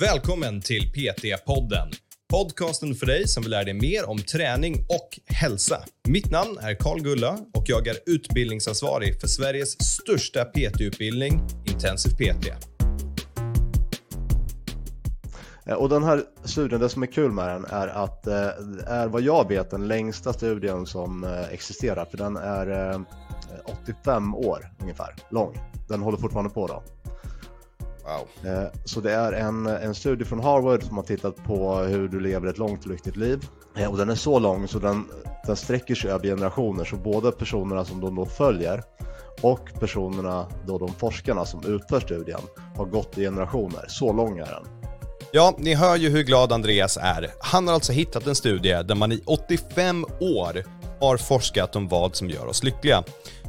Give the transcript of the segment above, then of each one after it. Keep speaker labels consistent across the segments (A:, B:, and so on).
A: Välkommen till PT-podden. Podcasten för dig som vill lära dig mer om träning och hälsa. Mitt namn är Karl Gulla och jag är utbildningsansvarig för Sveriges största PT-utbildning, Intensiv PT.
B: Eh, och den här studien, det som är kul med den är att det är vad jag vet den längsta studien som eh, existerar för den är 85 år ungefär lång. Den håller fortfarande på då.
A: Wow.
B: Eh, Så det är en, en studie från Harvard som har tittat på hur du lever ett långt lyckligt liv. Eh, Och den är så lång så den, den sträcker sig över generationer. Så både personerna som de då följer och personerna, då de forskarna som utför studien, har gått i generationer. Så lång är den.
A: Ja, ni hör ju hur glad Andreas är. Han har alltså hittat en studie där man i 85 år har forskat om vad som gör oss lyckliga.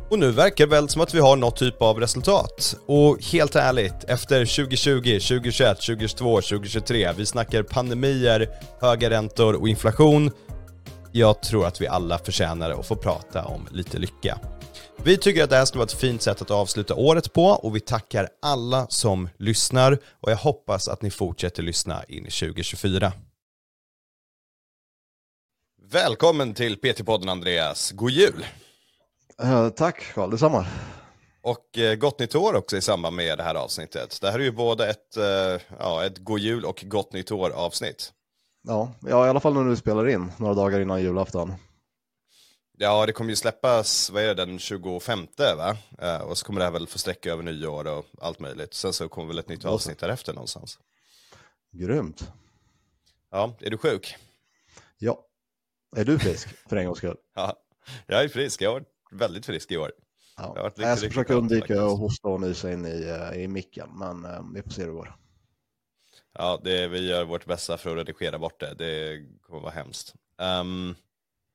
A: Och nu verkar det väl som att vi har något typ av resultat. Och helt ärligt, efter 2020, 2021, 2022, 2023, vi snackar pandemier, höga räntor och inflation. Jag tror att vi alla förtjänar att få prata om lite lycka. Vi tycker att det här skulle vara ett fint sätt att avsluta året på och vi tackar alla som lyssnar och jag hoppas att ni fortsätter lyssna in i 2024. Välkommen till PT-podden Andreas. God jul!
B: Eh, tack Carl, detsamma.
A: Och eh, gott nytt år också i samband med det här avsnittet. Det här är ju både ett, eh, ja, ett god jul och gott nytt år avsnitt.
B: Ja, ja, i alla fall när du spelar in några dagar innan julafton.
A: Ja, det kommer ju släppas, vad är det, den 25 va? Eh, och så kommer det här väl få sträcka över nyår och allt möjligt. Sen så kommer väl ett nytt avsnitt därefter någonstans.
B: Grymt.
A: Ja, är du sjuk?
B: Ja. Är du frisk för en gångs skull?
A: Ja, jag är frisk. Jag har väldigt frisk i år. Jag
B: Ja.
A: varit
B: Jag ska
A: riktigt
B: försöka undvika
A: faktiskt.
B: att hosta och nysa in i, eh, i micken, men eh, vi får se hur det går.
A: Ja, det, vi gör vårt bästa för att redigera bort det. Det kommer vara hemskt. Um,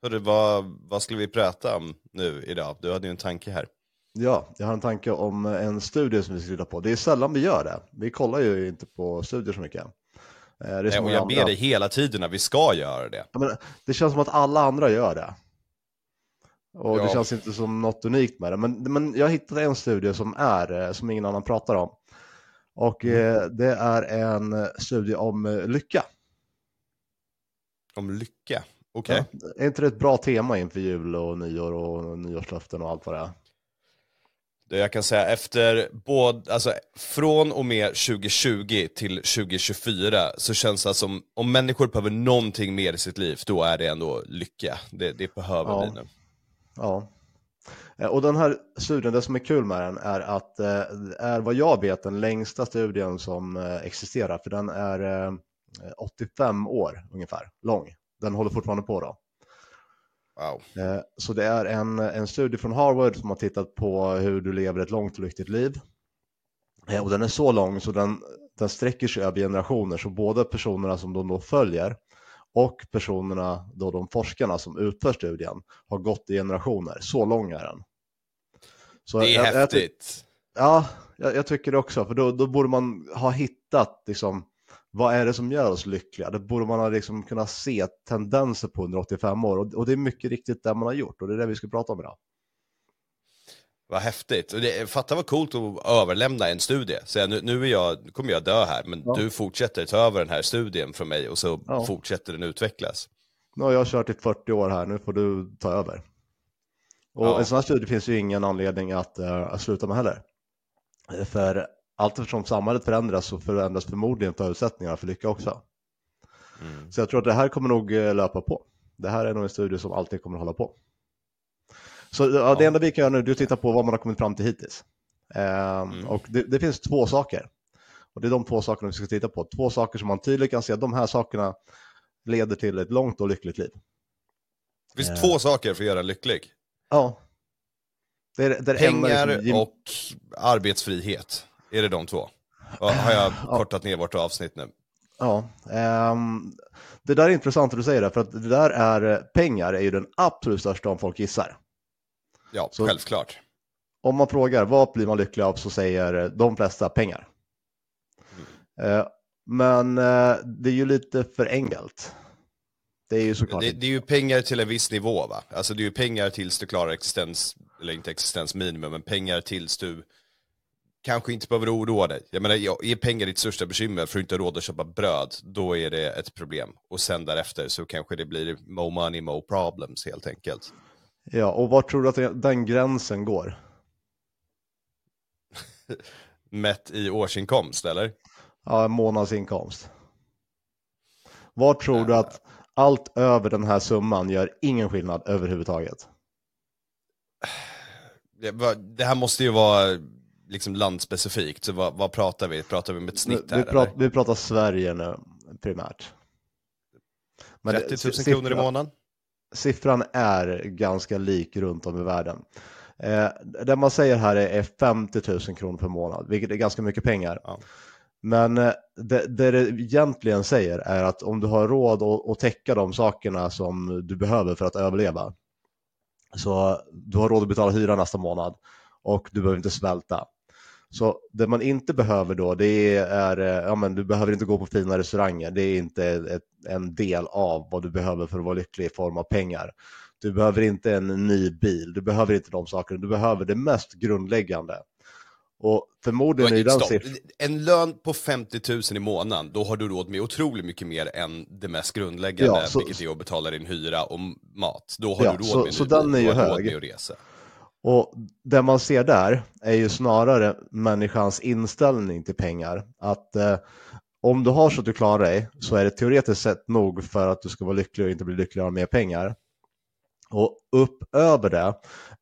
A: hörru, vad, vad skulle vi prata om nu idag? Du hade ju en tanke här.
B: Ja, jag har en tanke om en studie som vi ska titta på. Det är sällan vi gör det. Vi kollar ju inte på studier så mycket. Eh, Det, är
A: Nej, och jag ber
B: andra.
A: dig hela tiden när vi ska göra det.
B: Ja, men det känns som att alla andra gör det. Och det
A: Ja.
B: känns inte som något unikt med det. Men, men jag hittade en studie som är, eh, som ingen annan pratar om. Och
A: Mm.
B: eh, det är en eh, studie om eh, lycka.
A: Om lycka. Okej.
B: Ja, är inte det ett bra tema inför jul och nyår och nyårslöften och allt vad det är?
A: Det jag kan säga efter både, alltså från och med 2020 till 2024 så känns det som om människor behöver någonting mer i sitt liv, då är det ändå lycka. Det, det behöver
B: Ja.
A: vi nu.
B: Ja. Eh, Och den här studien, det som är kul med den är att eh, det är vad jag vet den längsta studien som eh, existerar. För den är eh, 85 år ungefär lång. Den håller fortfarande på då.
A: Wow.
B: Eh, Så det är en, en studie från Harvard som har tittat på hur du lever ett långt och lyckligt liv. Eh, Och den är så lång så den, den sträcker sig över generationer. Så både personerna som de då följer och personerna, då de forskarna som utför studien, har gått i generationer. Så lång är den. Så
A: Det är
B: jag- jag
A: häftigt.
B: Ja, jag, jag tycker det också. För då, då borde man ha hittat liksom, vad är det som gör oss lyckliga? Det borde man ha liksom kunnat se tendenser på under 85 år. Och, och det är mycket riktigt det man har gjort. Och det är det vi ska prata om idag.
A: Vad häftigt. Och det, fatta vad coolt att överlämna en studie. Så nu, nu, är jag, nu kommer jag dö här, men
B: Ja.
A: du fortsätter ta över den här studien från mig och så
B: Ja.
A: fortsätter den utvecklas.
B: Nu har jag kört i 40 år här, nu får du ta över. Och
A: Ja.
B: en sån här studie finns ju ingen anledning att, att sluta med heller. Eh, För allt eftersom samhället förändras så förändras förmodligen förutsättningarna för lycka också.
A: Mm.
B: Så jag tror att det här kommer nog eh, löpa på. Det här är nog en studie som alltid kommer hålla på. Så ja, det enda vi kan göra nu är att titta på vad man har kommit fram till hittills. Ehm,
A: Mm.
B: Och det, det finns två saker. Och det är de två sakerna vi ska titta på. Två saker som man tydligt kan se att de här sakerna leder till ett långt och lyckligt liv.
A: Det finns
B: Eh.
A: två saker för att göra lycklig.
B: Ja. Det är, det är
A: Pengar
B: liksom gem-
A: och arbetsfrihet. Är det de två? Har jag
B: Ja.
A: kortat ner vårt avsnitt nu?
B: Ja, ehm, det där är intressant att du säger det, för att det där är, pengar är ju den absolut största om folk gissar.
A: Ja,
B: Så-
A: självklart.
B: Om man frågar vad blir man lycklig av så säger de flesta pengar. Eh, men eh, det är ju lite för enkelt. Det är ju såklart
A: Det, det är ju pengar till en viss nivå va? Alltså det är ju pengar tills du klarar existens, eller inte existensminimum, men pengar tills du kanske inte behöver oroa dig. Jag menar, är pengar ditt största bekymmer för att inte ha råd att köpa bröd, då är det ett problem. Och sen därefter så kanske det blir mo money, mo problems helt enkelt.
B: Ja, och var tror du att den gränsen går?
A: Mätt i årsinkomst, eller?
B: Ja, månadsinkomst. Var tror du att allt över den här summan gör ingen skillnad överhuvudtaget?
A: Det, här måste ju vara liksom landspecifikt, så vad, vad, pratar vi? Pratar vi med ett snitt här?
B: Vi, prat, vi pratar Sverige nu primärt.
A: Men 30 000 siffran, kronor i månaden?
B: Siffran är ganska lik runt om i världen. Eh, det man säger här är 50 000 kronor per månad, vilket är ganska mycket pengar. Ja. Men eh, det, det det egentligen säger är att om du har råd att, att täcka de sakerna som du behöver för att överleva, så du har råd att betala hyra nästa månad och du behöver inte svälta. Så det man inte behöver då, det är, eh, ja men du behöver inte gå på fina restauranger. Det är inte ett, en del av vad du behöver för att vara lycklig i form av pengar. Du behöver inte en ny bil, du behöver inte de sakerna. Du behöver det mest grundläggande. Och förmodligen är den siffran...
A: En lön på 50 000 i månaden, då har du råd med otroligt mycket mer än det mest grundläggande, ja, så... vilket är att betala din hyra och mat. Då har ja, du råd
B: så,
A: med,
B: så den är ju hög. med att resa. Och det man ser där är ju snarare människans inställning till pengar. Att eh, om du har så att du klarar dig så är det teoretiskt sett nog för att du ska vara lycklig och inte bli lyckligare av mer pengar. Och upp över det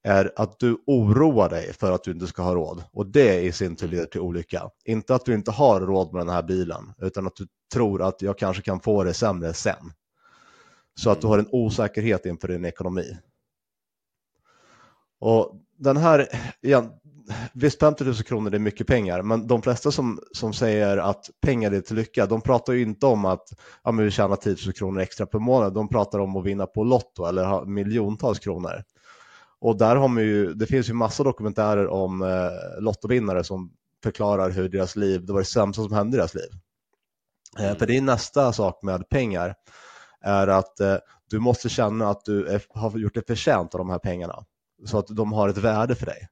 B: är att du oroar dig för att du inte ska ha råd. Och det i sin tur leder till olycka. Inte att du inte har råd med den här bilen, utan att du tror att jag kanske kan få det sämre sen. Så att du har en osäkerhet inför din ekonomi. Och den här, igen, visst 50 000 kronor är mycket pengar, men de flesta som, som säger att pengar är till lycka, de pratar ju inte om att ja, men vi tjänar 10 000 kronor extra per månad, de pratar om att vinna på Lotto eller ha miljontals kronor. Och där har man ju, det finns ju massa dokumentärer om eh, lottovinnare som förklarar hur deras liv, det var det sämsta som hände i deras liv. Eh, mm. för det är nästa sak med pengar, är att eh, du måste känna att du är, har gjort dig förtjänt av de här pengarna så att de har ett värde för dig.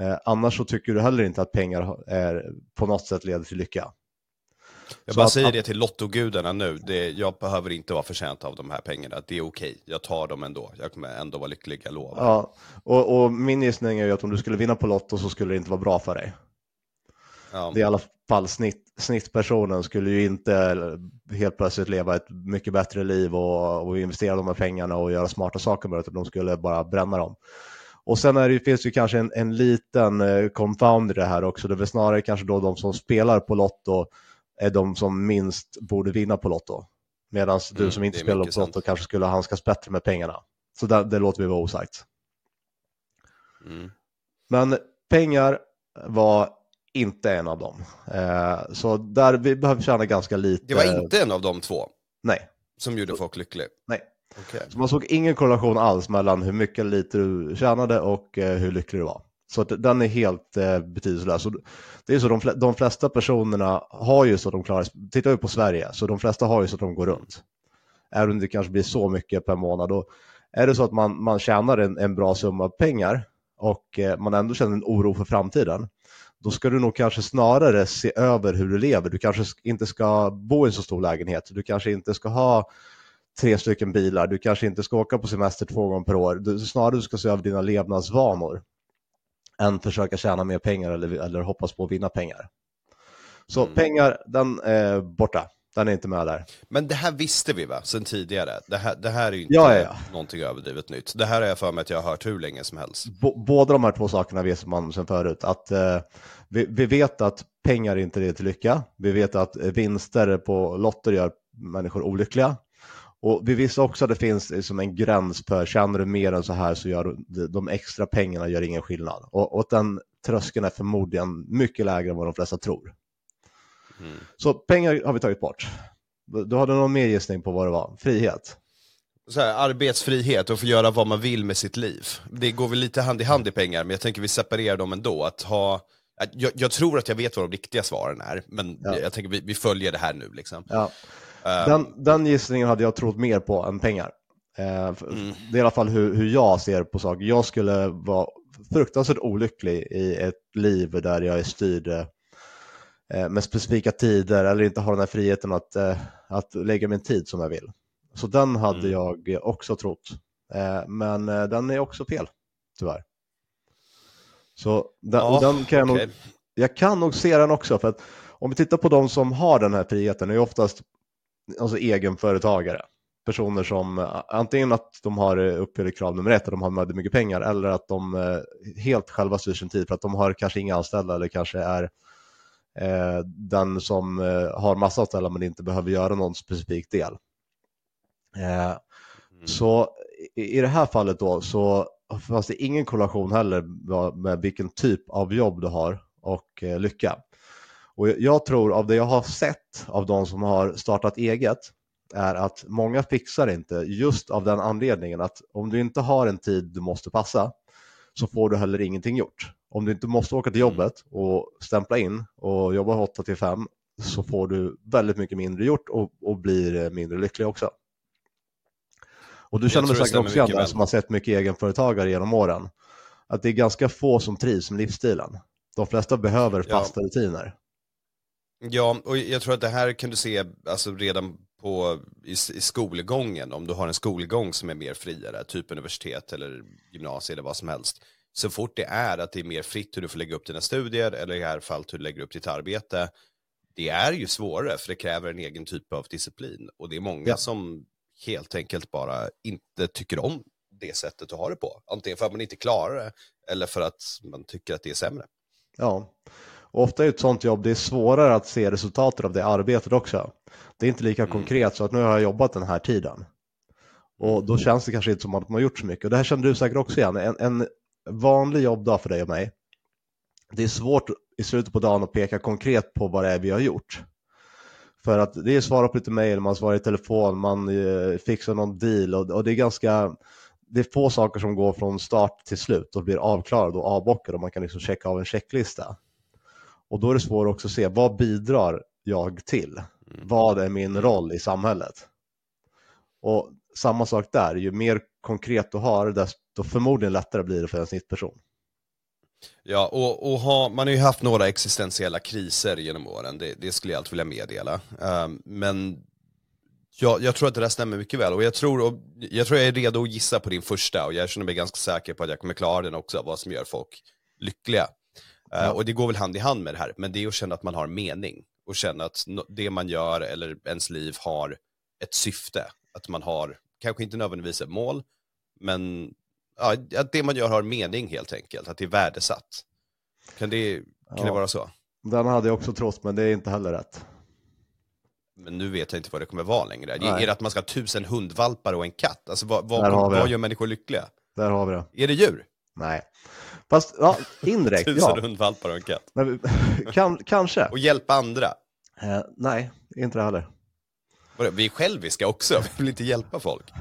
B: Eh, annars så tycker du heller inte att pengar är, på något sätt leder till lycka.
A: Jag så bara att, säger det till lottogudarna nu, det, jag behöver inte vara förtjänt av de här pengarna, det är okej, jag tar dem ändå, jag kommer ändå vara lycklig, jag lovar.
B: Ja, och, och min gissning är ju att om du skulle vinna på Lotto så skulle det inte vara bra för dig. Ja. Det är i alla fall snitt, snittpersonen skulle ju inte helt plötsligt leva ett mycket bättre liv och, och investera de här pengarna och göra smarta saker med det, utan de skulle bara bränna dem. Och sen är det, finns det kanske en, en liten eh, confound i det här också. Det är väl snarare kanske då de som spelar på Lotto är de som minst borde vinna på Lotto. Medan mm, du som inte spelar på Lotto kanske skulle handskas bättre med pengarna. Så det, det låter vi vara osagt. Mm. Men pengar var inte en av dem. Eh, så där vi behöver tjäna ganska lite.
A: Det var inte en av de två?
B: Nej.
A: Som gjorde folk lycklig?
B: Nej. Okay. Så man såg ingen korrelation alls mellan hur mycket lite du tjänade och eh, hur lycklig du var. Så att den är helt eh, betydelselös. Det är så de, de flesta personerna har ju så att de klarar. Tittar vi på Sverige, så de flesta har ju så att de går runt. Även om det kanske blir så mycket per månad. Och är det så att man, man tjänar en, en bra summa pengar och eh, man ändå känner en oro för framtiden, då ska du nog kanske snarare se över hur du lever. Du kanske inte ska bo i en så stor lägenhet. Du kanske inte ska ha tre stycken bilar. Du kanske inte ska åka på semester två gånger per år. Du, snarare du ska se över dina levnadsvanor än försöka tjäna mer pengar eller, eller hoppas på att vinna pengar. Så mm. pengar, den är borta. Den är inte med där.
A: Men det här visste vi va, sen tidigare? Det här, det här är ju inte ja, ja, någonting överdrivet nytt. Det här har jag för mig att jag har hört hur länge som helst.
B: B båda de här två sakerna vet man sen förut. Att, eh, vi, vi, vet att pengar inte leder till lycka. Vi vet att vinster på lotter gör människor olyckliga. Och vi visste också att det finns liksom en gräns för tjänar du mer än så här så gör de extra pengarna gör ingen skillnad. Och, och den tröskeln är förmodligen mycket lägre än vad de flesta tror. Mm. Så pengar har vi tagit bort. Du hade någon mer gissning på vad det var? Frihet?
A: Så här, arbetsfrihet och få göra vad man vill med sitt liv. Det går väl lite hand i hand i pengar, men jag tänker vi separerar dem ändå. Att ha, jag, jag tror att jag vet vad de riktiga svaren är, men ja. jag tänker vi, vi följer det här nu. Liksom.
B: Ja. Um, den, den gissningen hade jag trott mer på än pengar. Uh, mm. Det är i alla fall hur, hur jag ser på saker. Jag skulle vara fruktansvärt olycklig i ett liv där jag är styrd eh, med specifika tider eller inte har den här friheten att, eh, att lägga min tid som jag vill. Så den hade mm. jag också trott. Eh, men eh, den är också fel, tyvärr. Så den, ja, den kan jag okay. nog, jag kan nog se den också, för att om vi tittar på de som har den här friheten, är oftast alltså egenföretagare. Personer som eh, antingen att de har uppfyllt krav nummer ett, att de har mycket pengar, eller att de helt själva styr sin tid för att de har kanske inga anställda eller kanske är eh, den som eh, har massa anställda men inte behöver göra någon specifik del. Eh, mm. Så i, i det här fallet då så fanns det ingen korrelation heller med vilken typ av jobb du har och eh, lycka. Och jag tror av det jag har sett av de som har startat eget är att många fixar inte just av den anledningen att om du inte har en tid du måste passa så får du heller ingenting gjort. Om du inte måste åka till mm. jobbet och stämpla in och jobba 8 till 5 så får du väldigt mycket mindre gjort och, och blir mindre lycklig också. Och du känner mig säkert också igen där som har sett mycket egenföretagare genom åren. Att det är ganska få som trivs med livsstilen. De flesta behöver fasta ja. rutiner.
A: Ja, och jag tror att det här kan du se alltså, redan på, i, i skolgången, om du har en skolgång som är mer friare, typ universitet eller gymnasium eller vad som helst. Så fort det är att det är mer fritt hur du får lägga upp dina studier, eller i det här fallet hur du lägger upp ditt arbete, det är ju svårare för det kräver en egen typ av disciplin. Och det är många ja. som helt enkelt bara inte tycker om det sättet att ha det på. Antingen för att man inte klarar det eller för att man tycker att det är sämre.
B: Ja, och ofta är ett sånt jobb, det är svårare att se resultatet av det arbetet också. Det är inte lika mm. konkret så att nu har jag jobbat den här tiden. Och då känns det kanske inte som att man har gjort så mycket. Och det här känner du säkert också igen. En, en vanlig jobbdag för dig och mig. Det är svårt i slutet på dagen att peka konkret på vad det är vi har gjort. För att det är svara på lite mejl, man svarar i telefon, man eh, fixar någon deal och, och, det är ganska det är få saker som går från start till slut och blir avklarade och avbockade och man kan liksom checka av en checklista. Och då är det svårt också att se vad bidrar jag till? Mm. Vad är min roll i samhället? Och samma sak där, ju mer konkret du har, desto förmodligen lättare blir det för en snittperson.
A: Ja, och, och ha, man har ju haft några existentiella kriser genom åren, det, det skulle jag alltid vilja meddela. Um, men ja, jag tror att det där stämmer mycket väl och jag tror, och jag tror jag är redo att gissa på din första och jag känner mig ganska säker på att jag kommer klara den också, vad som gör folk lyckliga. Ja. Och det går väl hand i hand med det här, men det är att känna att man har mening och känna att det man gör eller ens liv har ett syfte, att man har, kanske inte nödvändigtvis ett mål, men ja, att det man gör har mening helt enkelt, att det är värdesatt. Kan det, kan ja, det vara så?
B: Den hade jag också trott, men det är inte heller rätt.
A: Men nu vet jag inte vad det kommer vara längre. Nej. Är det att man ska ha tusen hundvalpar och en katt? Alltså vad, vad, vad gör människor lyckliga?
B: Där har vi det.
A: Är det djur?
B: Nej. Fast ja, indirekt,
A: tusen ja. hundvalpar och en katt.
B: Men, kan, kanske.
A: Och hjälpa andra?
B: Eh, nej, inte det heller.
A: Vi är själviska också, vi vill inte hjälpa folk.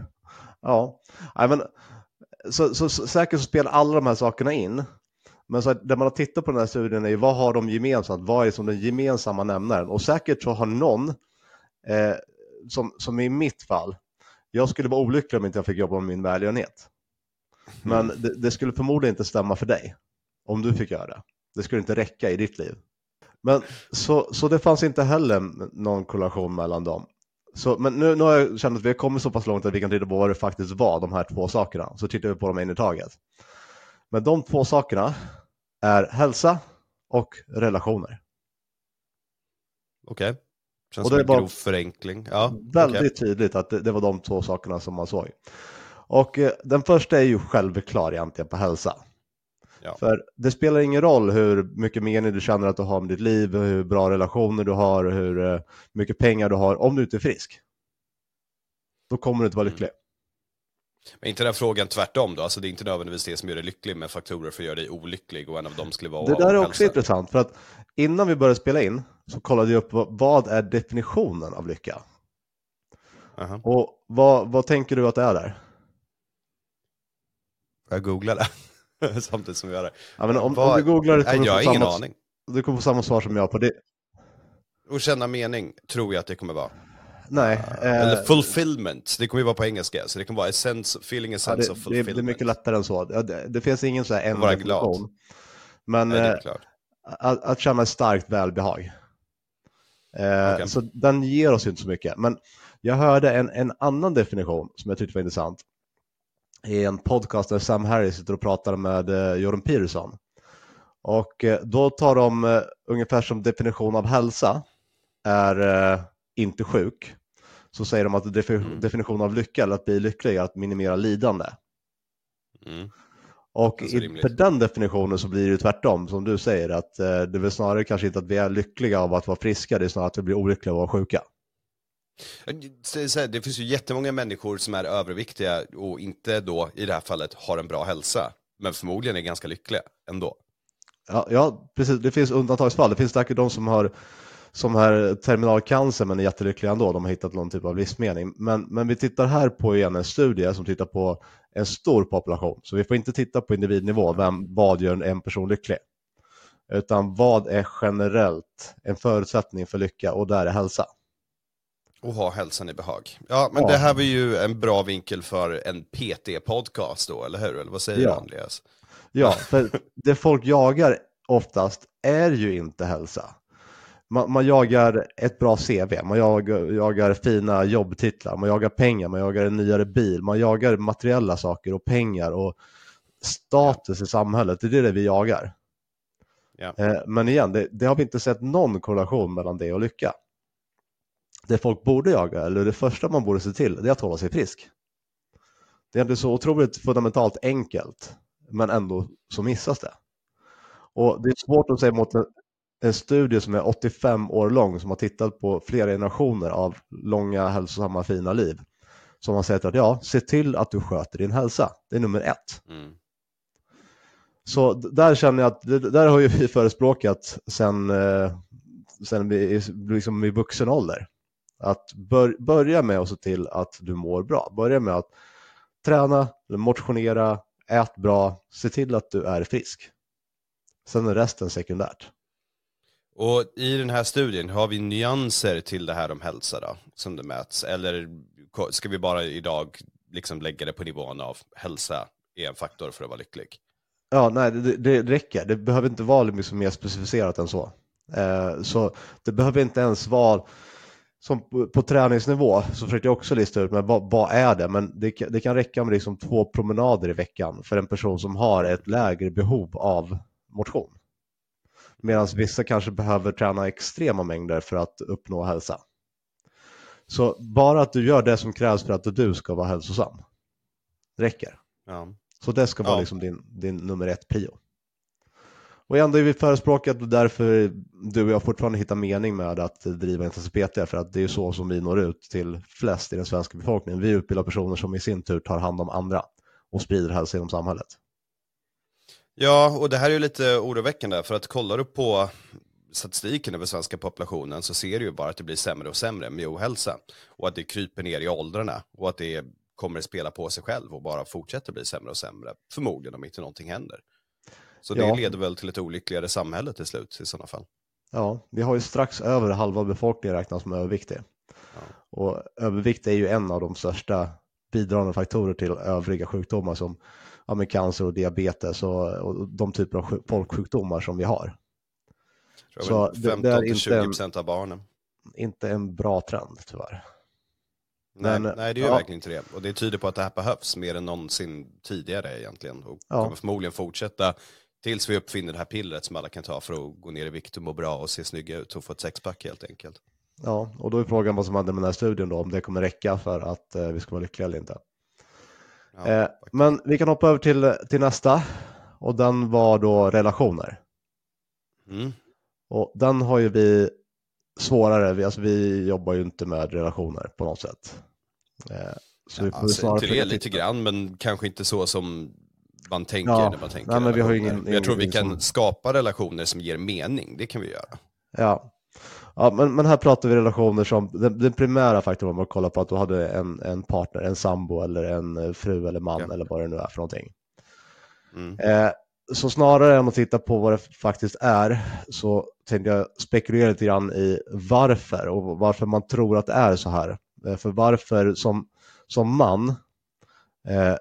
B: Ja, nej, men så, så, så, säkert så spelar alla de här sakerna in. Men så det man har tittat på den här studien är ju vad har de gemensamt? Vad är som den gemensamma nämnaren? Och säkert så har någon, eh, som, som i mitt fall, jag skulle vara olycklig om inte jag fick jobba med min välgörenhet. Men mm. det, det, skulle förmodligen inte stämma för dig, om du fick göra det. Det skulle inte räcka i ditt liv. Men så, så det fanns inte heller någon korrelation mellan dem. Så, men nu, nu har jag känt att vi har kommit så pass långt att vi kan titta på vad det faktiskt var, de här två sakerna. Så tittar vi på dem en i taget. Men de två sakerna är hälsa och relationer.
A: Okej. Okay. Känns och det som en grov förenkling. Ja,
B: väldigt okay. tydligt att det, det, var de två sakerna som man såg. Och eh, den första är ju självklar egentligen på hälsa. Ja. För det spelar ingen roll hur mycket mening du känner att du har med ditt liv, hur bra relationer du har, hur eh, mycket pengar du har, om du inte är frisk. Då kommer du inte vara mm. lycklig. Mm.
A: Men inte den frågan tvärtom då? Alltså det är inte nödvändigtvis det som gör dig lycklig, med faktorer för att göra dig olycklig och en av dem skulle vara
B: Det där är också intressant, för att innan vi började spela in så kollade jag upp vad är definitionen av lycka? Uh -huh. Och vad, vad tänker du att det är där?
A: Jag googlade. samtidigt som vi gör det.
B: Ja, men om, om du googlar det
A: kommer
B: jag
A: har ingen samma, aning.
B: Du kommer få samma svar som jag på det.
A: Och känna mening tror jag att det kommer vara.
B: Nej.
A: Eller
B: eh,
A: fulfillment, det kommer ju vara på engelska, så det kan vara a sense, feeling a
B: ja,
A: sense
B: det,
A: of
B: det,
A: fulfillment.
B: det är mycket lättare än så. Ja, Det, det finns ingen så här en
A: Vara glad.
B: Men
A: Nej, det
B: eh, att, att känna ett starkt välbehag. Eh,
A: Okej.
B: Så den ger oss inte så mycket. Men jag hörde en, en annan definition som jag tyckte var intressant. I en podcast där Sam Harris sitter och pratar med eh, Jordan Peterson. Och eh, då tar de eh, ungefär som definition av hälsa är eh, inte sjuk. Så säger de att
A: Mm.
B: definition av lycka eller att bli lycklig är att minimera lidande.
A: Mm.
B: Och
A: Det är så
B: i,
A: rimligt.
B: för den definitionen så blir det ju tvärtom, som du säger, att eh, det är väl snarare kanske inte att vi är lyckliga av att vara friska, det är snarare att vi blir olyckliga av att vara sjuka.
A: Det Det finns ju jättemånga människor som är överviktiga och inte då i det här fallet har en bra hälsa, men förmodligen är ganska lyckliga ändå.
B: Ja, ja, precis, det finns undantagsfall, det finns säkert de som har som har terminalcancer men är jättelyckliga ändå, de har hittat någon typ av livsmening. Men, men vi tittar här på igen en studie som tittar på en stor population, så vi får inte titta på individnivå, vem, vad gör en person lycklig? Utan vad är generellt en förutsättning för lycka och där är hälsa.
A: Och ha hälsan i behag. Ja, men
B: Ja.
A: det här var ju en bra vinkel för en PT-podcast då, eller hur? Eller vad säger
B: Ja.
A: du Andreas?
B: Ja, för det folk jagar oftast är ju inte hälsa. Man, man jagar ett bra CV, man jagar, jagar fina jobbtitlar, man jagar pengar, man jagar en nyare bil, man jagar materiella saker och pengar och status i samhället. Det är det vi jagar.
A: Ja.
B: Eh, Men igen, det, det har vi inte sett någon korrelation mellan det och lycka. Det folk borde jaga, eller det första man borde se till, det är att hålla sig frisk. Det är inte så otroligt fundamentalt enkelt, men ändå så missas det. Och det är svårt att säga mot en, en studie som är 85 år lång, som har tittat på flera generationer av långa, hälsosamma, fina liv. Som har sagt att ja, se till att du sköter din hälsa. Det är nummer ett.
A: Mm.
B: Så där känner jag att, där har ju vi förespråkat sen, eh, sen vi liksom i vuxen ålder. Att bör, börja med att se till att du mår bra. Börja med att träna, motionera, ät bra, se till att du är frisk. Sen är resten sekundärt.
A: Och i den här studien, har vi nyanser till det här om hälsa då, som det mäts? Eller ska vi bara idag liksom lägga det på nivån av hälsa är en faktor för att vara lycklig?
B: Ja, nej, det, det räcker. Det behöver inte vara liksom mer specificerat än så. Eh, så det behöver inte ens vara som på, på träningsnivå så försökte jag också lista ut men vad, vad är det? Men det, kan- det kan räcka med liksom två promenader i veckan för en person som har ett lägre behov av motion. Medan vissa kanske behöver träna extrema mängder för att uppnå hälsa. Så bara att du gör det som krävs för att du ska vara hälsosam räcker.
A: Ja.
B: Så det ska vara
A: Ja.
B: liksom din, din nummer ett prio. Och ändå är vi förespråkat och därför du och jag fortfarande hittar mening med att driva Intensity PT för att det är så som vi når ut till flest i den svenska befolkningen. Vi utbildar personer som i sin tur tar hand om andra och sprider hälsa inom samhället.
A: Ja, och det här är ju lite oroväckande för att kollar du på statistiken över svenska populationen så ser du ju bara att det blir sämre och sämre med ohälsa och att det kryper ner i åldrarna och att det kommer att spela på sig själv och bara fortsätter bli sämre och sämre, förmodligen om inte någonting händer. Så det
B: Ja.
A: leder väl till ett olyckligare samhälle till slut i sådana fall.
B: Ja, vi har ju strax över halva befolkningen räknas som överviktig.
A: Ja.
B: Och övervikt är ju en av de största bidragande faktorer till övriga sjukdomar som ja, cancer och diabetes och, och de typer av sjuk- folksjukdomar som vi har.
A: Jag
B: Så
A: tror
B: det- det är inte
A: 15-20% av barnen.
B: Inte en bra trend tyvärr.
A: Nej,
B: Men,
A: nej, det är ju
B: ja.
A: verkligen inte det. Och det tyder på att det här behövs mer än någonsin tidigare egentligen. Och
B: Ja.
A: kommer förmodligen fortsätta tills vi uppfinner det här pillret som alla kan ta för att gå ner i vikt och må bra och se snygga ut och få ett sexpack helt enkelt.
B: Ja, och då är frågan vad som händer med den här studien då, om det kommer räcka för att eh, vi ska vara lyckliga eller inte.
A: Ja,
B: Eh, men vi kan hoppa över till, till nästa och den var då relationer.
A: mm.
B: Och den har ju vi svårare, vi, alltså vi jobbar ju inte med relationer på något sätt. Eh, så vi får
A: Alltså,
B: snarare
A: till lite grann, men kanske inte så som man tänker
B: Ja,
A: när man tänker
B: nej, men vi har ingen-
A: Jag tror vi kan
B: som-
A: skapa relationer som ger mening, det kan vi göra.
B: Ja, ja men, men här pratar vi relationer som, den, den primära faktorn om man kollar på att du hade en, en partner, en sambo eller en eh, fru eller man
A: Ja.
B: eller vad det nu är för någonting.
A: Mm.
B: Eh, så snarare än att titta på vad det faktiskt är så tänkte jag spekulera lite grann i varför och varför man tror att det är så här. Eh, för varför som, som man, eh,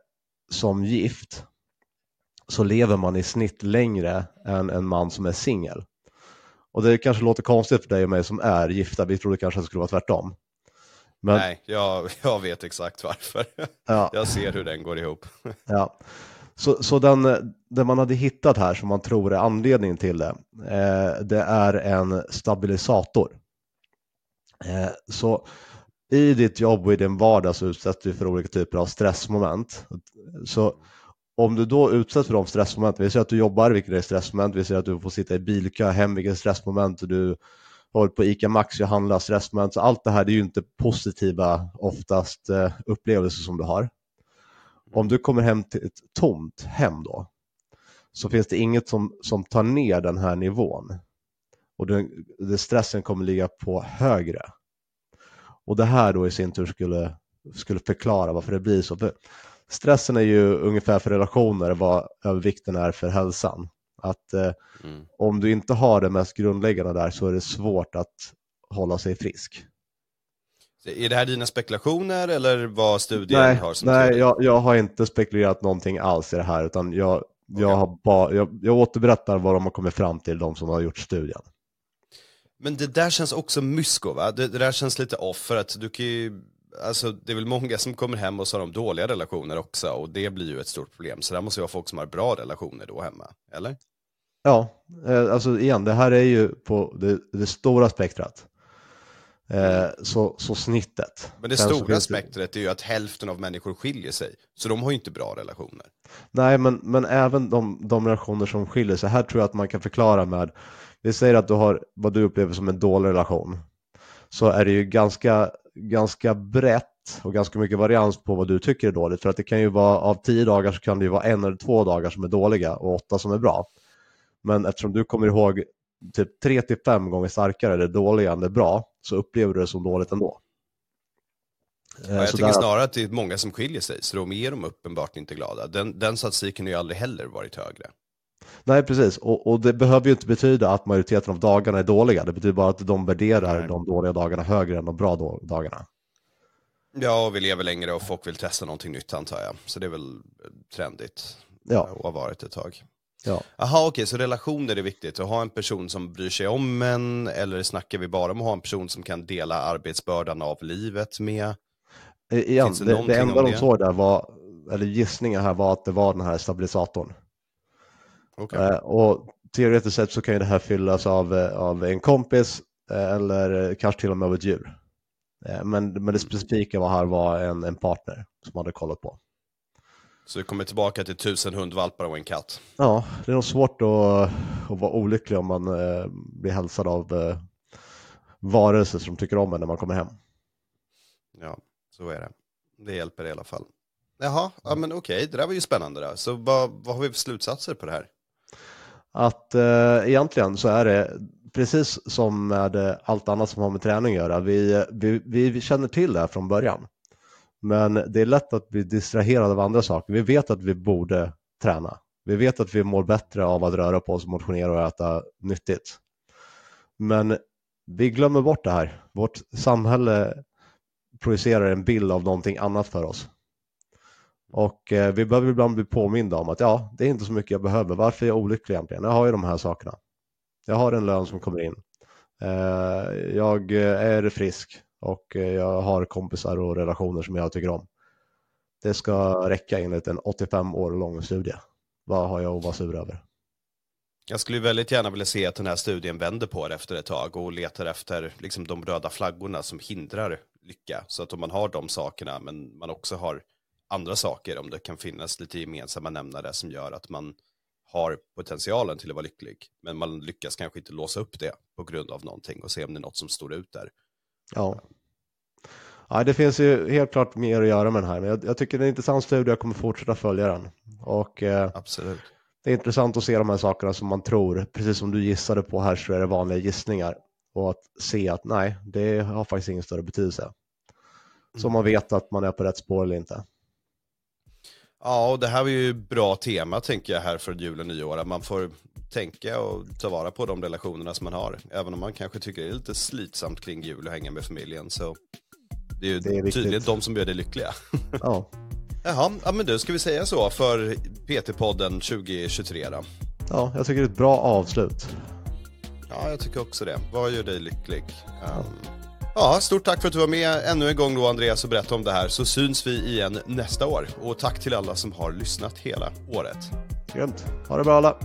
B: som gift, så lever man i snitt längre än en man som är singel. Och det kanske låter konstigt för dig och mig som är gifta, vi trodde kanske att det skulle vara tvärtom.
A: Men... Nej, jag, jag vet exakt varför. Ja. Jag ser hur den går ihop.
B: Ja. Så, så den, den man hade hittat här som man tror är anledningen till det, eh, det är en stabilisator. Eh, så i ditt jobb och i din vardag så utsätts du för olika typer av stressmoment. Så om du då utsätts för de stressmomenten, vi säger att du jobbar, vilket är stressmoment, vi säger att du får sitta i bilkö hem, vilket är stressmoment, och du håller på ICA Maxi och handlar stressmoment, så allt det här det är ju inte positiva oftast eh, upplevelser som du har. Om du kommer hem till ett tomt hem då, så finns det inget som, som tar ner den här nivån. Och det, det stressen kommer ligga på högre. Och det här då i sin tur skulle, skulle förklara varför det blir så. För stressen är ju ungefär för relationer vad övervikten är för hälsan. Att eh, mm. om du inte har det mest grundläggande där så är det svårt att hålla sig frisk.
A: Är det här dina spekulationer eller vad studien
B: nej,
A: har som
B: Nej, jag, jag, har inte spekulerat någonting alls i det här utan jag, okay. jag, har bara, jag, jag återberättar vad de har kommit fram till, de som har gjort studien.
A: Men det där känns också mysko va? Det, det, där känns lite off för att du kan ju, alltså det är väl många som kommer hem och så har de dåliga relationer också och det blir ju ett stort problem. Så det måste ju vara folk som har bra relationer då hemma, eller?
B: Ja, eh, alltså igen, det här är ju på det, det stora spektrat. Eh, så, så snittet.
A: Men det Sen stora spektret är ju att hälften av människor skiljer sig, så de har ju inte bra relationer.
B: Nej, men, men även de, de relationer som skiljer sig, här tror jag att man kan förklara med, vi säger att du har vad du upplever som en dålig relation, så är det ju ganska, ganska brett och ganska mycket varians på vad du tycker är dåligt. För att det kan ju vara av tio dagar så kan det ju vara en eller två dagar som är dåliga och åtta som är bra. Men eftersom du kommer ihåg typ tre till fem gånger starkare det dåliga än det bra så upplever du det som dåligt ändå.
A: Ja, jag så tycker där... snarare att det är många som skiljer sig, så de är de uppenbart inte glada. Den, den statistiken har ju aldrig heller varit högre.
B: Nej, precis. Och, och, det behöver ju inte betyda att majoriteten av dagarna är dåliga. Det betyder bara att de värderar Nej. de dåliga dagarna högre än de bra dagarna.
A: Ja, och vi lever längre och folk vill testa någonting nytt antar jag. Så det är väl trendigt. Ja. Och har varit ett tag.
B: Ja.
A: Jaha, okej, okay, så relationer är viktigt. Att ha en person som bryr sig om en, eller snackar vi bara om att ha en person som kan dela arbetsbördan av livet med?
B: Igen, det, det, det enda de såg där var, eller gissningen här var att det var den här stabilisatorn. Okay. Eh, och teoretiskt sett så kan ju det här fyllas av, eh, av en kompis eh, eller kanske till och med av ett djur. Men, men det specifika var här var en, en partner som hade kollat på.
A: Så vi kommer tillbaka till tusen hundvalpar och en katt.
B: Ja, det är nog svårt att, att vara olycklig om man eh, blir hälsad av eh, varelser som tycker om en när man kommer hem.
A: Ja, så är det. Det hjälper i alla fall. Jaha, ja, men okej, det där var ju spännande. Då. Så vad, vad har vi för slutsatser på det här?
B: Att eh, egentligen så är det precis som med allt annat som har med träning att göra. Vi, vi, vi känner till det här från början. Men det är lätt att bli distraherad av andra saker. Vi vet att vi borde träna. Vi vet att vi mår bättre av att röra på oss, motionera och äta nyttigt. Men vi glömmer bort det här. Vårt samhälle projicerar en bild av någonting annat för oss. Och eh, vi behöver ibland bli påminda om att ja, det är inte så mycket jag behöver. Varför är jag olycklig egentligen? Jag har ju de här sakerna. Jag har en lön som kommer in. Eh, jag eh, är frisk och eh, jag har kompisar och relationer som jag tycker om. Det ska räcka enligt en 85 år lång studie. Vad har jag att vara sur över?
A: Jag skulle väldigt gärna vilja se att den här studien vänder på det efter ett tag och letar efter liksom, de röda flaggorna som hindrar lycka. Så att om man har de sakerna men man också har andra saker, om det kan finnas lite gemensamma nämnare som gör att man har potentialen till att vara lycklig. Men man lyckas kanske inte låsa upp det på grund av någonting och se om det är något som står ut där.
B: Ja. ja, det finns ju helt klart mer att göra med den här, men jag, jag tycker det är en intressant studie, jag kommer fortsätta följa den. Och,
A: eh, Absolut.
B: Det är intressant att se de här sakerna som man tror, precis som du gissade på här så är det vanliga gissningar. Och att se att nej, det har faktiskt ingen större betydelse. Så man mm. vet att man är på rätt spår eller inte.
A: Ja, och det här var ju bra tema tänker jag här för jul och nyår. Att man får tänka och ta vara på de relationerna som man har. Även om man kanske tycker det är lite slitsamt kring jul och hänga med familjen så Det är ju
B: Det är
A: tydligen de som gör dig lyckliga.
B: Ja,
A: Jaha, ja men du, ska vi säga så för PT-podden 2023 då?
B: ja jag tycker det är ett bra avslut.
A: Ja, jag tycker också det. Vad gör dig lycklig? Um, ja, stort tack för att du var med ännu en gång då Andreas och berättade om det här så syns vi igen nästa år. Och tack till alla som har lyssnat hela året.
B: Grymt. Ha det bra alla.